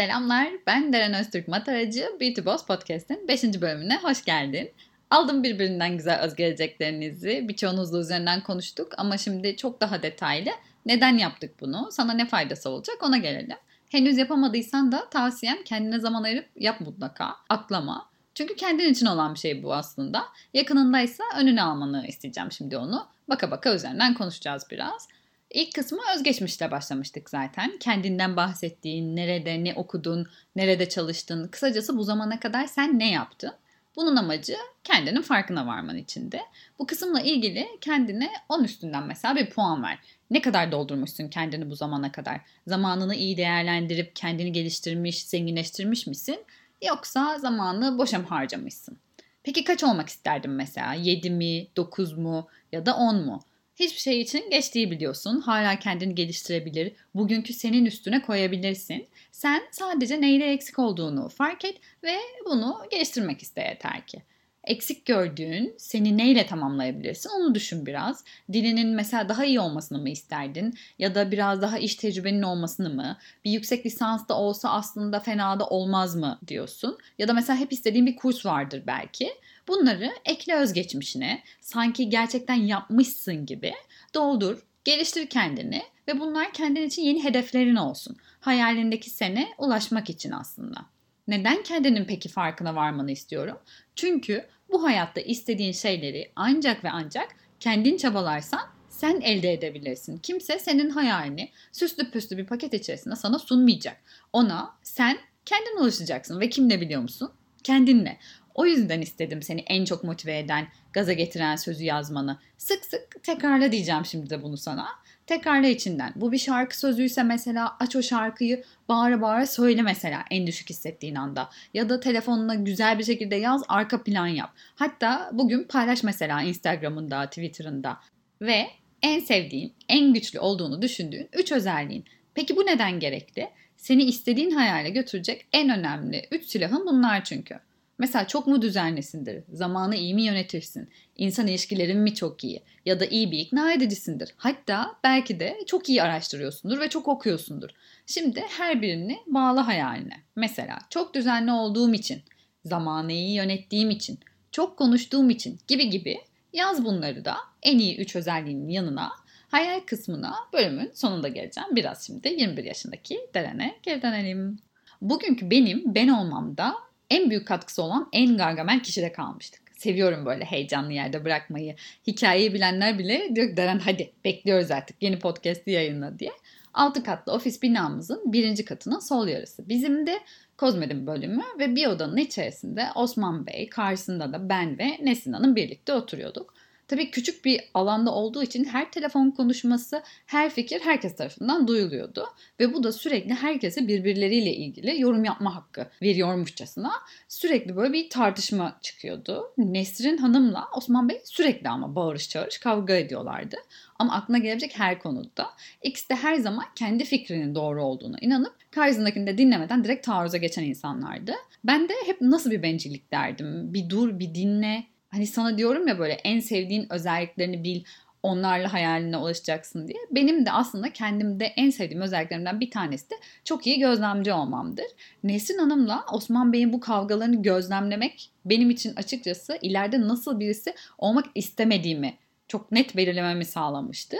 Selamlar, ben Deren Öztürk Mataracı. Beauty Boss Podcast'in 5. bölümüne hoş geldin. Aldım birbirinden güzel özgeleceklerinizi. Birçoğunuzla üzerinden konuştuk ama şimdi çok daha detaylı. Neden yaptık bunu? Sana ne faydası olacak? Ona gelelim. Henüz yapamadıysan da tavsiyem kendine zaman ayırıp yap mutlaka. Atlama. Çünkü kendin için olan bir şey bu aslında. Yakınındaysa önüne almanı isteyeceğim şimdi onu. Baka baka üzerinden konuşacağız biraz. İlk kısmı özgeçmişle başlamıştık zaten. Kendinden bahsettiğin, nerede, ne okudun, nerede çalıştın, kısacası bu zamana kadar sen ne yaptın? Bunun amacı kendinin farkına varman içinde. Bu kısımla ilgili kendine 10 üstünden mesela bir puan ver. Ne kadar doldurmuşsun kendini bu zamana kadar? Zamanını iyi değerlendirip kendini geliştirmiş, zenginleştirmiş misin? Yoksa zamanı boşa mı harcamışsın? Peki kaç olmak isterdin mesela? 7 mi, 9 mu ya da 10 mu? Hiçbir şey için geç değil biliyorsun. Hala kendini geliştirebilir. Bugünkü senin üstüne koyabilirsin. Sen sadece neyle eksik olduğunu fark et ve bunu geliştirmek iste yeter ki. Eksik gördüğün seni neyle tamamlayabilirsin onu düşün biraz. Dilinin mesela daha iyi olmasını mı isterdin? Ya da biraz daha iş tecrübenin olmasını mı? Bir yüksek lisans da olsa aslında fena da olmaz mı diyorsun? Ya da mesela hep istediğin bir kurs vardır belki. Bunları ekle özgeçmişine sanki gerçekten yapmışsın gibi doldur, geliştir kendini ve bunlar kendin için yeni hedeflerin olsun. Hayalindeki sene ulaşmak için aslında. Neden kendinin peki farkına varmanı istiyorum? Çünkü bu hayatta istediğin şeyleri ancak ve ancak kendin çabalarsan sen elde edebilirsin. Kimse senin hayalini süslü püslü bir paket içerisinde sana sunmayacak. Ona sen kendin ulaşacaksın ve kimle biliyor musun? Kendinle. O yüzden istedim seni en çok motive eden, gaza getiren sözü yazmanı. Sık sık tekrarla diyeceğim şimdi de bunu sana. Tekrarla içinden. Bu bir şarkı sözüyse mesela aç o şarkıyı bağıra bağıra söyle mesela en düşük hissettiğin anda. Ya da telefonuna güzel bir şekilde yaz arka plan yap. Hatta bugün paylaş mesela Instagram'ında, Twitter'ında. Ve en sevdiğin, en güçlü olduğunu düşündüğün 3 özelliğin. Peki bu neden gerekli? Seni istediğin hayale götürecek en önemli 3 silahın bunlar çünkü. Mesela çok mu düzenlisindir? Zamanı iyi mi yönetirsin? İnsan ilişkilerin mi çok iyi? Ya da iyi bir ikna edicisindir. Hatta belki de çok iyi araştırıyorsundur ve çok okuyorsundur. Şimdi her birini bağla hayaline. Mesela çok düzenli olduğum için, zamanı iyi yönettiğim için, çok konuştuğum için gibi gibi yaz bunları da en iyi 3 özelliğinin yanına hayal kısmına bölümün sonunda geleceğim. Biraz şimdi 21 yaşındaki Deren'e geri dönelim. Bugünkü benim ben olmamda en büyük katkısı olan en gargamel kişide kalmıştık. Seviyorum böyle heyecanlı yerde bırakmayı. Hikayeyi bilenler bile diyor ki Deren hadi bekliyoruz artık yeni podcast'i yayınla diye. Altı katlı ofis binamızın birinci katının sol yarısı. Bizim de Kozmedim bölümü ve bir odanın içerisinde Osman Bey, karşısında da ben ve Nesin Hanım birlikte oturuyorduk. Tabii küçük bir alanda olduğu için her telefon konuşması, her fikir herkes tarafından duyuluyordu. Ve bu da sürekli herkese birbirleriyle ilgili yorum yapma hakkı veriyormuşçasına sürekli böyle bir tartışma çıkıyordu. Nesrin Hanım'la Osman Bey sürekli ama bağırış çağırış kavga ediyorlardı. Ama aklına gelebilecek her konuda. İkisi de her zaman kendi fikrinin doğru olduğuna inanıp karşısındakini de dinlemeden direkt taarruza geçen insanlardı. Ben de hep nasıl bir bencillik derdim. Bir dur, bir dinle, hani sana diyorum ya böyle en sevdiğin özelliklerini bil, onlarla hayaline ulaşacaksın diye. Benim de aslında kendimde en sevdiğim özelliklerimden bir tanesi de çok iyi gözlemci olmamdır. Nesrin Hanım'la Osman Bey'in bu kavgalarını gözlemlemek benim için açıkçası ileride nasıl birisi olmak istemediğimi çok net belirlememi sağlamıştı.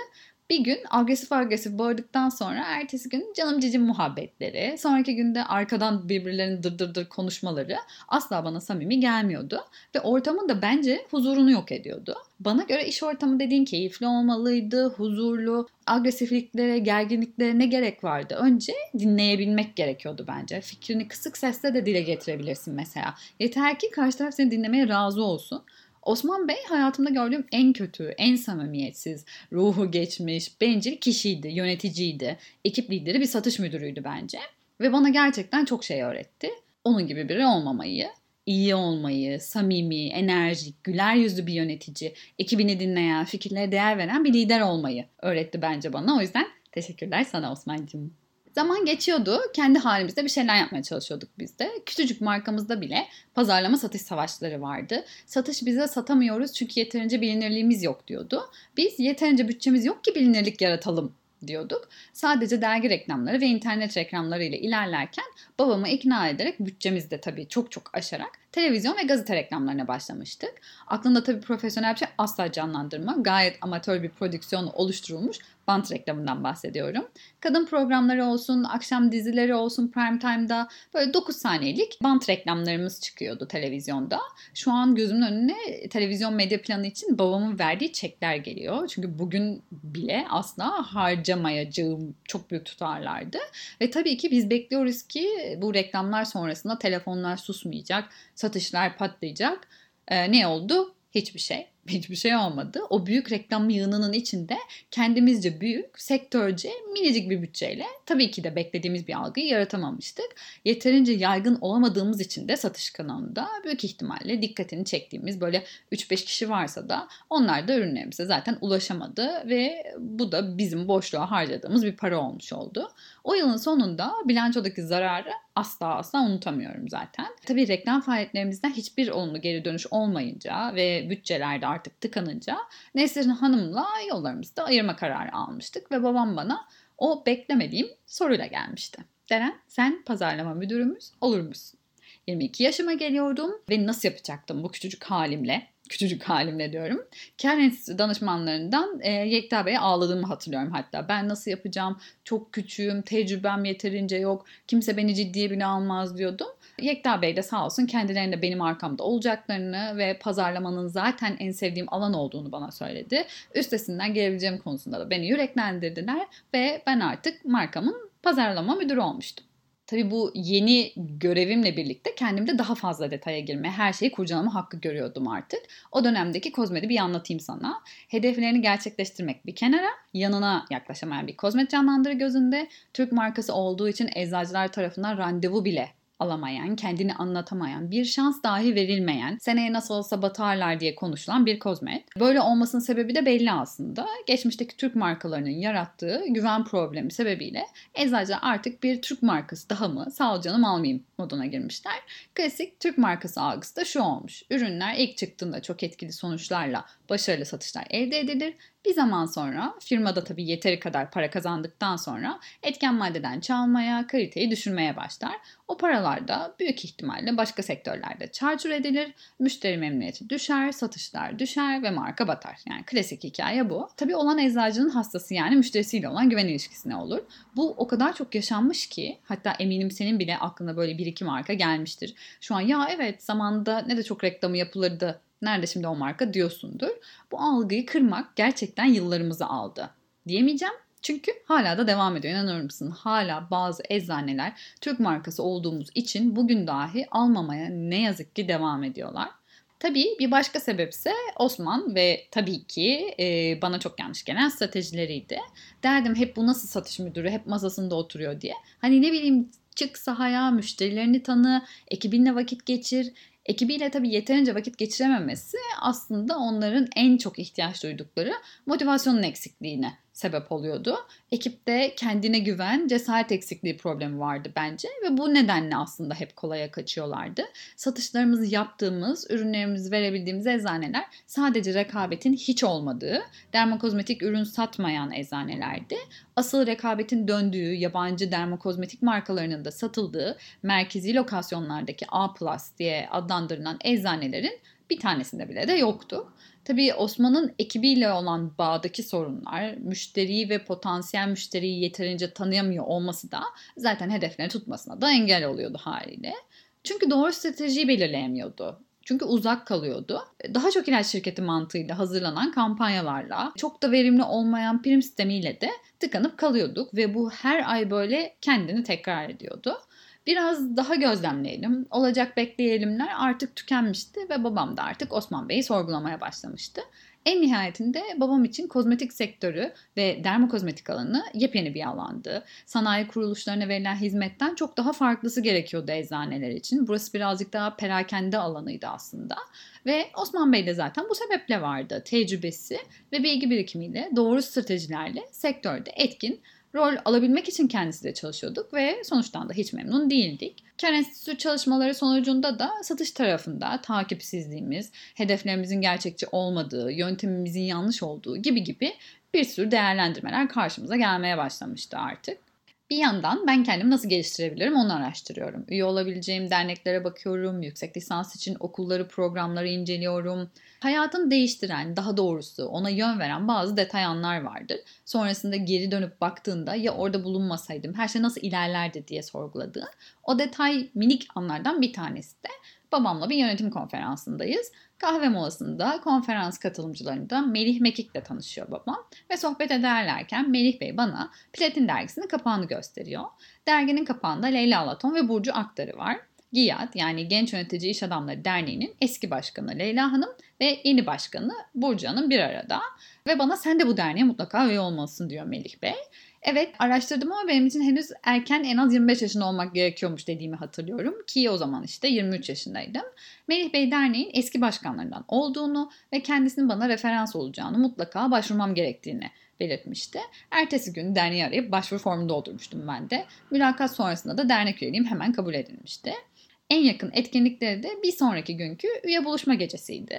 Bir gün agresif agresif bağırdıktan sonra ertesi gün canım cicim muhabbetleri, sonraki günde arkadan birbirlerinin dırdırdır dır konuşmaları asla bana samimi gelmiyordu. Ve ortamın da bence huzurunu yok ediyordu. Bana göre iş ortamı dediğin keyifli olmalıydı, huzurlu, agresifliklere, gerginliklere ne gerek vardı? Önce dinleyebilmek gerekiyordu bence. Fikrini kısık sesle de dile getirebilirsin mesela. Yeter ki karşı taraf seni dinlemeye razı olsun. Osman Bey hayatımda gördüğüm en kötü, en samimiyetsiz, ruhu geçmiş, bencil kişiydi, yöneticiydi. Ekip lideri bir satış müdürüydü bence. Ve bana gerçekten çok şey öğretti. Onun gibi biri olmamayı, iyi olmayı, samimi, enerjik, güler yüzlü bir yönetici, ekibini dinleyen, fikirlere değer veren bir lider olmayı öğretti bence bana. O yüzden teşekkürler sana Osman'cığım. Zaman geçiyordu. Kendi halimizde bir şeyler yapmaya çalışıyorduk biz de. Küçücük markamızda bile pazarlama satış savaşları vardı. Satış bize satamıyoruz çünkü yeterince bilinirliğimiz yok diyordu. Biz yeterince bütçemiz yok ki bilinirlik yaratalım diyorduk. Sadece dergi reklamları ve internet reklamları ile ilerlerken babamı ikna ederek bütçemizi de tabii çok çok aşarak televizyon ve gazete reklamlarına başlamıştık. Aklında tabii profesyonel bir şey asla canlandırma. Gayet amatör bir prodüksiyon oluşturulmuş bant reklamından bahsediyorum. Kadın programları olsun, akşam dizileri olsun prime time'da böyle 9 saniyelik bant reklamlarımız çıkıyordu televizyonda. Şu an gözümün önüne televizyon medya planı için babamın verdiği çekler geliyor. Çünkü bugün bile asla harcamayacağım çok büyük tutarlardı. Ve tabii ki biz bekliyoruz ki bu reklamlar sonrasında telefonlar susmayacak, satışlar patlayacak. Ee, ne oldu? Hiçbir şey hiçbir şey olmadı. O büyük reklam yığınının içinde kendimizce büyük, sektörce, minicik bir bütçeyle tabii ki de beklediğimiz bir algıyı yaratamamıştık. Yeterince yaygın olamadığımız için de satış kanalında büyük ihtimalle dikkatini çektiğimiz böyle 3-5 kişi varsa da onlar da ürünlerimize zaten ulaşamadı ve bu da bizim boşluğa harcadığımız bir para olmuş oldu. O yılın sonunda bilançodaki zararı asla asla unutamıyorum zaten. Tabii reklam faaliyetlerimizden hiçbir olumlu geri dönüş olmayınca ve bütçelerde artık tıkanınca Nesrin Hanım'la yollarımızı da ayırma kararı almıştık ve babam bana o beklemediğim soruyla gelmişti. Deren sen pazarlama müdürümüz olur musun? 22 yaşıma geliyordum ve nasıl yapacaktım bu küçücük halimle? Küçücük halimle diyorum. Karen danışmanlarından e, Yekta Bey'e ağladığımı hatırlıyorum hatta. Ben nasıl yapacağım? Çok küçüğüm, tecrübem yeterince yok. Kimse beni ciddiye bile almaz diyordum. Yekta Bey de sağ olsun kendilerinde benim arkamda olacaklarını ve pazarlamanın zaten en sevdiğim alan olduğunu bana söyledi. Üstesinden gelebileceğim konusunda da beni yüreklendirdiler ve ben artık markamın pazarlama müdürü olmuştum. Tabii bu yeni görevimle birlikte kendimde daha fazla detaya girme, her şeyi kurcalama hakkı görüyordum artık. O dönemdeki kozmedi bir anlatayım sana. Hedeflerini gerçekleştirmek bir kenara, yanına yaklaşamayan bir kozmet canlandırı gözünde. Türk markası olduğu için eczacılar tarafından randevu bile alamayan, kendini anlatamayan, bir şans dahi verilmeyen, seneye nasıl olsa batarlar diye konuşulan bir kozmet. Böyle olmasının sebebi de belli aslında. Geçmişteki Türk markalarının yarattığı güven problemi sebebiyle eczacı artık bir Türk markası daha mı sağ ol canım almayayım moduna girmişler. Klasik Türk markası algısı da şu olmuş. Ürünler ilk çıktığında çok etkili sonuçlarla başarılı satışlar elde edilir. Bir zaman sonra firmada tabii yeteri kadar para kazandıktan sonra etken maddeden çalmaya, kaliteyi düşürmeye başlar. O paralar da büyük ihtimalle başka sektörlerde çarçur edilir, müşteri memnuniyeti düşer, satışlar düşer ve marka batar. Yani klasik hikaye bu. Tabii olan eczacının hastası yani müşterisiyle olan güven ilişkisi ne olur? Bu o kadar çok yaşanmış ki hatta eminim senin bile aklına böyle bir iki marka gelmiştir. Şu an ya evet zamanda ne de çok reklamı yapılırdı Nerede şimdi o marka diyorsundur. Bu algıyı kırmak gerçekten yıllarımızı aldı. Diyemeyeceğim çünkü hala da devam ediyor. İnanır mısın? Hala bazı eczaneler Türk markası olduğumuz için bugün dahi almamaya ne yazık ki devam ediyorlar. Tabii bir başka sebepse Osman ve tabii ki e, bana çok yanlış gelen stratejileriydi. Derdim hep bu nasıl satış müdürü hep masasında oturuyor diye. Hani ne bileyim çık sahaya, müşterilerini tanı, ekibinle vakit geçir, ekibiyle tabii yeterince vakit geçirememesi aslında onların en çok ihtiyaç duydukları motivasyonun eksikliğine sebep oluyordu. Ekipte kendine güven, cesaret eksikliği problemi vardı bence ve bu nedenle aslında hep kolaya kaçıyorlardı. Satışlarımızı yaptığımız, ürünlerimizi verebildiğimiz eczaneler sadece rekabetin hiç olmadığı, dermokozmetik ürün satmayan eczanelerdi. Asıl rekabetin döndüğü, yabancı dermokozmetik markalarının da satıldığı merkezi lokasyonlardaki A+ diye adlandırılan eczanelerin bir tanesinde bile de yoktu. Tabii Osman'ın ekibiyle olan bağdaki sorunlar, müşteriyi ve potansiyel müşteriyi yeterince tanıyamıyor olması da zaten hedeflerini tutmasına da engel oluyordu haliyle. Çünkü doğru stratejiyi belirleyemiyordu. Çünkü uzak kalıyordu. Daha çok ilaç şirketi mantığıyla hazırlanan kampanyalarla, çok da verimli olmayan prim sistemiyle de tıkanıp kalıyorduk ve bu her ay böyle kendini tekrar ediyordu. Biraz daha gözlemleyelim, olacak bekleyelimler artık tükenmişti ve babam da artık Osman Bey'i sorgulamaya başlamıştı. En nihayetinde babam için kozmetik sektörü ve dermokozmetik alanı yepyeni bir alandı. Sanayi kuruluşlarına verilen hizmetten çok daha farklısı gerekiyordu eczaneler için. Burası birazcık daha perakende alanıydı aslında. Ve Osman Bey de zaten bu sebeple vardı. Tecrübesi ve bilgi birikimiyle doğru stratejilerle sektörde etkin Rol alabilmek için kendisiyle çalışıyorduk ve sonuçtan da hiç memnun değildik. Kar Enstitüsü çalışmaları sonucunda da satış tarafında takipsizliğimiz, hedeflerimizin gerçekçi olmadığı, yöntemimizin yanlış olduğu gibi gibi bir sürü değerlendirmeler karşımıza gelmeye başlamıştı artık. Bir yandan ben kendimi nasıl geliştirebilirim onu araştırıyorum. Üye olabileceğim derneklere bakıyorum, yüksek lisans için okulları, programları inceliyorum. Hayatını değiştiren, daha doğrusu ona yön veren bazı detay anlar vardır. Sonrasında geri dönüp baktığında ya orada bulunmasaydım her şey nasıl ilerlerdi diye sorguladığı. O detay minik anlardan bir tanesi de babamla bir yönetim konferansındayız. Kahve molasında konferans katılımcılarında Melih Mekik'le tanışıyor babam ve sohbet ederlerken Melih Bey bana Platin dergisinin kapağını gösteriyor. Derginin kapağında Leyla Alaton ve Burcu Aktar'ı var. GİAD yani Genç Yönetici İş Adamları Derneği'nin eski başkanı Leyla Hanım ve yeni başkanı Burcu Hanım bir arada. Ve bana sen de bu derneğe mutlaka üye olmalısın diyor Melih Bey. Evet araştırdım ama benim için henüz erken en az 25 yaşında olmak gerekiyormuş dediğimi hatırlıyorum. Ki o zaman işte 23 yaşındaydım. Melih Bey Derneği'nin eski başkanlarından olduğunu ve kendisinin bana referans olacağını mutlaka başvurmam gerektiğini belirtmişti. Ertesi gün derneği arayıp başvuru formunu doldurmuştum ben de. Mülakat sonrasında da dernek üyeliğim hemen kabul edilmişti. En yakın etkinlikleri de bir sonraki günkü üye buluşma gecesiydi.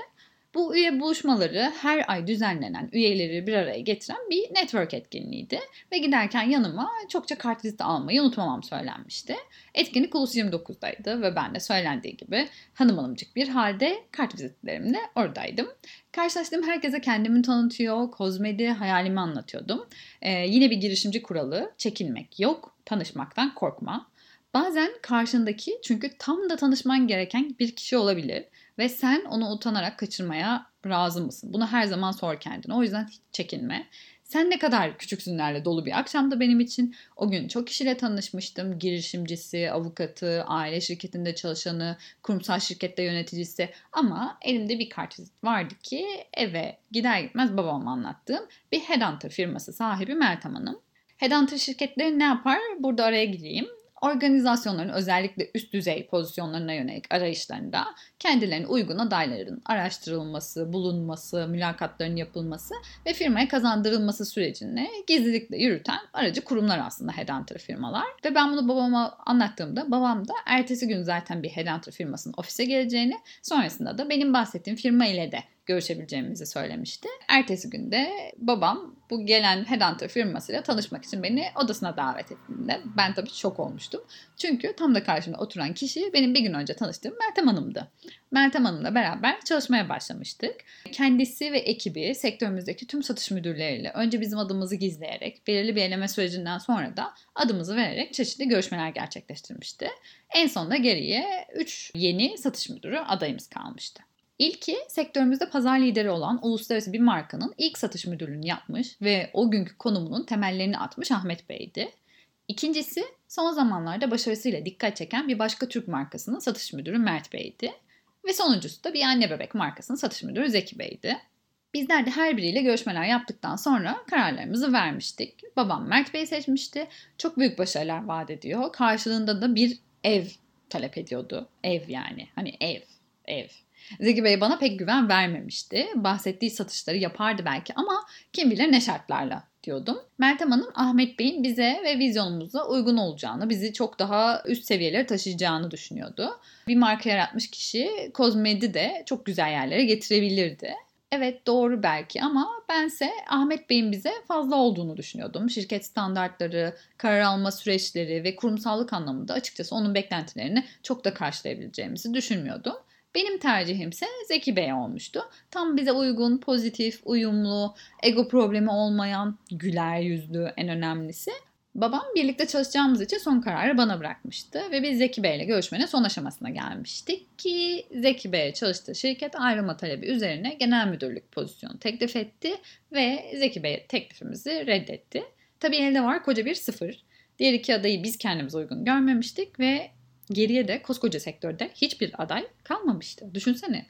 Bu üye buluşmaları her ay düzenlenen üyeleri bir araya getiren bir network etkinliğiydi. Ve giderken yanıma çokça kartvizit almayı unutmamam söylenmişti. Etkinlik Ulus 29'daydı ve ben de söylendiği gibi hanım hanımcık bir halde kartvizitlerimle oradaydım. Karşılaştığım herkese kendimi tanıtıyor, kozmedi, hayalimi anlatıyordum. Ee, yine bir girişimci kuralı, çekinmek yok, tanışmaktan korkma. Bazen karşındaki çünkü tam da tanışman gereken bir kişi olabilir ve sen onu utanarak kaçırmaya razı mısın? Bunu her zaman sor kendine. O yüzden hiç çekinme. Sen ne kadar küçüksünlerle dolu bir akşamda benim için. O gün çok kişiyle tanışmıştım. Girişimcisi, avukatı, aile şirketinde çalışanı, kurumsal şirkette yöneticisi. Ama elimde bir kartvizit vardı ki eve gider gitmez babama anlattığım bir headhunter firması sahibi Meltem Hanım. Headhunter şirketleri ne yapar? Burada araya gireyim organizasyonların özellikle üst düzey pozisyonlarına yönelik arayışlarında kendilerine uygun adayların araştırılması, bulunması, mülakatların yapılması ve firmaya kazandırılması sürecini gizlilikle yürüten aracı kurumlar aslında headhunter firmalar. Ve ben bunu babama anlattığımda babam da ertesi gün zaten bir headhunter firmasının ofise geleceğini sonrasında da benim bahsettiğim firma ile de görüşebileceğimizi söylemişti. Ertesi günde babam bu gelen headhunter firmasıyla tanışmak için beni odasına davet ettiğinde ben tabii şok olmuştum. Çünkü tam da karşımda oturan kişi benim bir gün önce tanıştığım Meltem Hanım'dı. Meltem Hanım'la beraber çalışmaya başlamıştık. Kendisi ve ekibi sektörümüzdeki tüm satış müdürleriyle önce bizim adımızı gizleyerek belirli bir eleme sürecinden sonra da adımızı vererek çeşitli görüşmeler gerçekleştirmişti. En sonunda geriye 3 yeni satış müdürü adayımız kalmıştı. İlki sektörümüzde pazar lideri olan uluslararası bir markanın ilk satış müdürlüğünü yapmış ve o günkü konumunun temellerini atmış Ahmet Bey'di. İkincisi son zamanlarda başarısıyla dikkat çeken bir başka Türk markasının satış müdürü Mert Bey'di. Ve sonuncusu da bir anne bebek markasının satış müdürü Zeki Bey'di. Bizler de her biriyle görüşmeler yaptıktan sonra kararlarımızı vermiştik. Babam Mert Bey'i seçmişti. Çok büyük başarılar vaat ediyor. Karşılığında da bir ev talep ediyordu. Ev yani. Hani ev, ev. Zeki Bey bana pek güven vermemişti. Bahsettiği satışları yapardı belki ama kim bilir ne şartlarla diyordum. Meltem Hanım Ahmet Bey'in bize ve vizyonumuza uygun olacağını, bizi çok daha üst seviyelere taşıyacağını düşünüyordu. Bir marka yaratmış kişi Kozmed'i de çok güzel yerlere getirebilirdi. Evet doğru belki ama bense Ahmet Bey'in bize fazla olduğunu düşünüyordum. Şirket standartları, karar alma süreçleri ve kurumsallık anlamında açıkçası onun beklentilerini çok da karşılayabileceğimizi düşünmüyordum. Benim tercihimse Zeki Bey olmuştu. Tam bize uygun, pozitif, uyumlu, ego problemi olmayan, güler yüzlü en önemlisi. Babam birlikte çalışacağımız için son kararı bana bırakmıştı ve biz Zeki Bey ile görüşmenin son aşamasına gelmiştik ki Zeki Bey'e çalıştığı şirket ayrılma talebi üzerine genel müdürlük pozisyonu teklif etti ve Zeki Bey teklifimizi reddetti. Tabii elde var koca bir sıfır. Diğer iki adayı biz kendimize uygun görmemiştik ve geriye de koskoca sektörde hiçbir aday kalmamıştı. Düşünsene.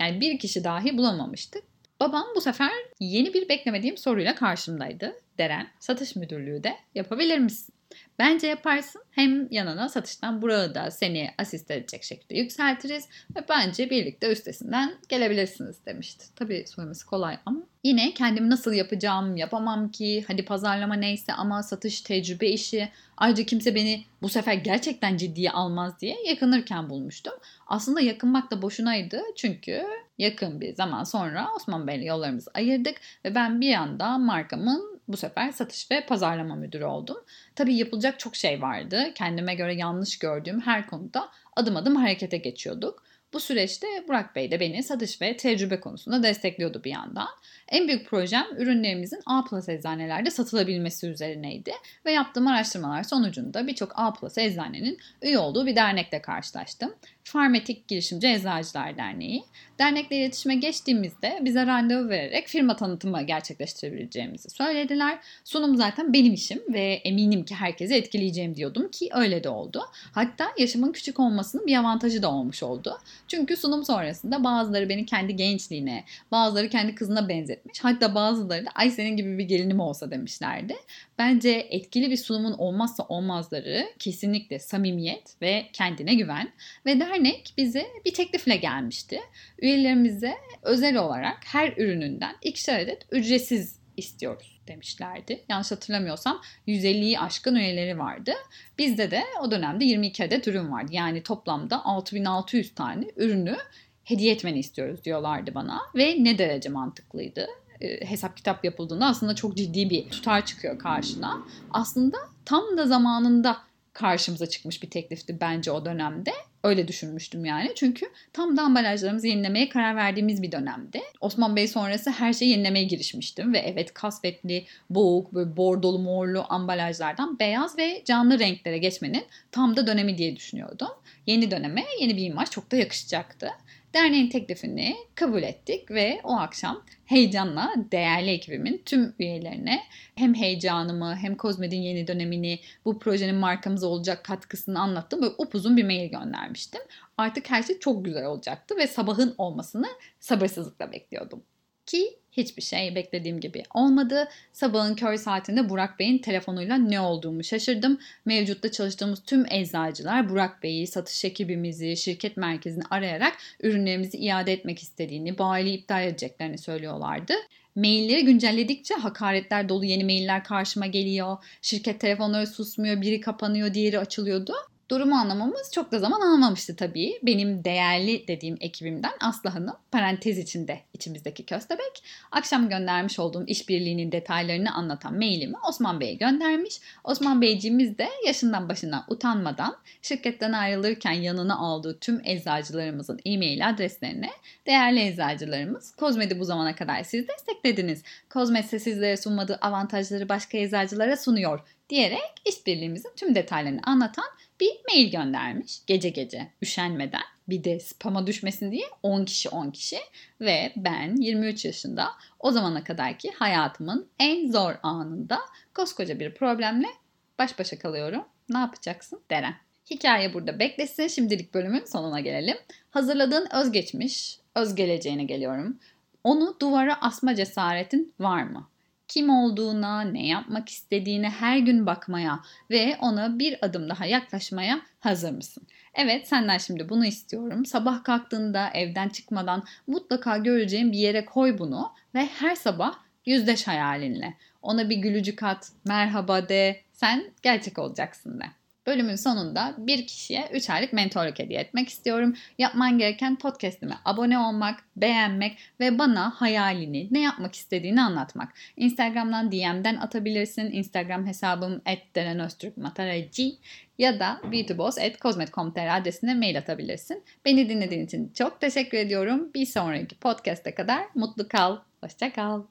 Yani bir kişi dahi bulamamıştık. Babam bu sefer yeni bir beklemediğim soruyla karşımdaydı. Deren, satış müdürlüğü de yapabilir misin? Bence yaparsın. Hem yanına satıştan Burak'ı da seni asist edecek şekilde yükseltiriz ve bence birlikte üstesinden gelebilirsiniz demişti. Tabii söylemesi kolay ama yine kendimi nasıl yapacağım, yapamam ki, hadi pazarlama neyse ama satış tecrübe işi. Ayrıca kimse beni bu sefer gerçekten ciddiye almaz diye yakınırken bulmuştum. Aslında yakınmak da boşunaydı çünkü yakın bir zaman sonra Osman Bey'le yollarımızı ayırdık ve ben bir anda markamın bu sefer satış ve pazarlama müdürü oldum. Tabii yapılacak çok şey vardı. Kendime göre yanlış gördüğüm her konuda adım adım harekete geçiyorduk. Bu süreçte Burak Bey de beni satış ve tecrübe konusunda destekliyordu bir yandan. En büyük projem ürünlerimizin A Plus eczanelerde satılabilmesi üzerineydi ve yaptığım araştırmalar sonucunda birçok A Plus eczanenin üye olduğu bir dernekle karşılaştım. Farmetik Girişimci Eczacılar Derneği. Dernekle iletişime geçtiğimizde bize randevu vererek firma tanıtımı gerçekleştirebileceğimizi söylediler. Sunum zaten benim işim ve eminim ki herkesi etkileyeceğim diyordum ki öyle de oldu. Hatta yaşımın küçük olmasının bir avantajı da olmuş oldu. Çünkü sunum sonrasında bazıları beni kendi gençliğine, bazıları kendi kızına benzetmiş. Hatta bazıları da ay senin gibi bir gelinim olsa demişlerdi. Bence etkili bir sunumun olmazsa olmazları kesinlikle samimiyet ve kendine güven. Ve dernek bize bir teklifle gelmişti. Üyelerimize özel olarak her ürününden ikişer adet ücretsiz istiyoruz demişlerdi. Yanlış hatırlamıyorsam 150'yi aşkın üyeleri vardı. Bizde de o dönemde 22 adet ürün vardı. Yani toplamda 6600 tane ürünü hediye etmeni istiyoruz diyorlardı bana. Ve ne derece mantıklıydı. E, hesap kitap yapıldığında aslında çok ciddi bir tutar çıkıyor karşına. Aslında tam da zamanında karşımıza çıkmış bir teklifti bence o dönemde. Öyle düşünmüştüm yani. Çünkü tam da ambalajlarımızı yenilemeye karar verdiğimiz bir dönemde. Osman Bey sonrası her şeyi yenilemeye girişmiştim. Ve evet kasvetli, boğuk, böyle bordolu morlu ambalajlardan beyaz ve canlı renklere geçmenin tam da dönemi diye düşünüyordum. Yeni döneme yeni bir imaj çok da yakışacaktı. Derneğin teklifini kabul ettik ve o akşam heyecanla değerli ekibimin tüm üyelerine hem heyecanımı hem Kozmed'in yeni dönemini bu projenin markamız olacak katkısını anlattım. Böyle upuzun bir mail göndermiştim. Artık her şey çok güzel olacaktı ve sabahın olmasını sabırsızlıkla bekliyordum. Ki hiçbir şey beklediğim gibi olmadı. Sabahın kör saatinde Burak Bey'in telefonuyla ne olduğumu şaşırdım. Mevcutta çalıştığımız tüm eczacılar Burak Bey'i, satış ekibimizi, şirket merkezini arayarak ürünlerimizi iade etmek istediğini, bayiliği iptal edeceklerini söylüyorlardı. Mailleri güncelledikçe hakaretler dolu yeni mailler karşıma geliyor. Şirket telefonları susmuyor, biri kapanıyor, diğeri açılıyordu. Durumu anlamamız çok da zaman almamıştı tabii. Benim değerli dediğim ekibimden Aslı Hanım, parantez içinde içimizdeki köstebek, akşam göndermiş olduğum işbirliğinin detaylarını anlatan mailimi Osman Bey'e göndermiş. Osman Beyciğimiz de yaşından başından utanmadan şirketten ayrılırken yanına aldığı tüm eczacılarımızın e-mail adreslerine değerli eczacılarımız Kozmed'i bu zamana kadar siz desteklediniz. Kozmed ise sizlere sunmadığı avantajları başka eczacılara sunuyor diyerek işbirliğimizin tüm detaylarını anlatan bir mail göndermiş gece gece üşenmeden bir de spama düşmesin diye 10 kişi 10 kişi ve ben 23 yaşında o zamana kadarki hayatımın en zor anında koskoca bir problemle baş başa kalıyorum. Ne yapacaksın Deren? Hikaye burada beklesin. Şimdilik bölümün sonuna gelelim. Hazırladığın özgeçmiş, öz geleceğine geliyorum. Onu duvara asma cesaretin var mı? Kim olduğuna, ne yapmak istediğine her gün bakmaya ve ona bir adım daha yaklaşmaya hazır mısın? Evet senden şimdi bunu istiyorum. Sabah kalktığında evden çıkmadan mutlaka göreceğin bir yere koy bunu ve her sabah yüzleş hayalinle. Ona bir gülücük at, merhaba de, sen gerçek olacaksın de. Bölümün sonunda bir kişiye 3 aylık mentorluk hediye etmek istiyorum. Yapman gereken podcastime abone olmak, beğenmek ve bana hayalini, ne yapmak istediğini anlatmak. Instagram'dan DM'den atabilirsin. Instagram hesabım @derenöztürkmataracı ya da beautyboss.cosmet.com.tr adresine mail atabilirsin. Beni dinlediğin için çok teşekkür ediyorum. Bir sonraki podcast'e kadar mutlu kal. Hoşça kal.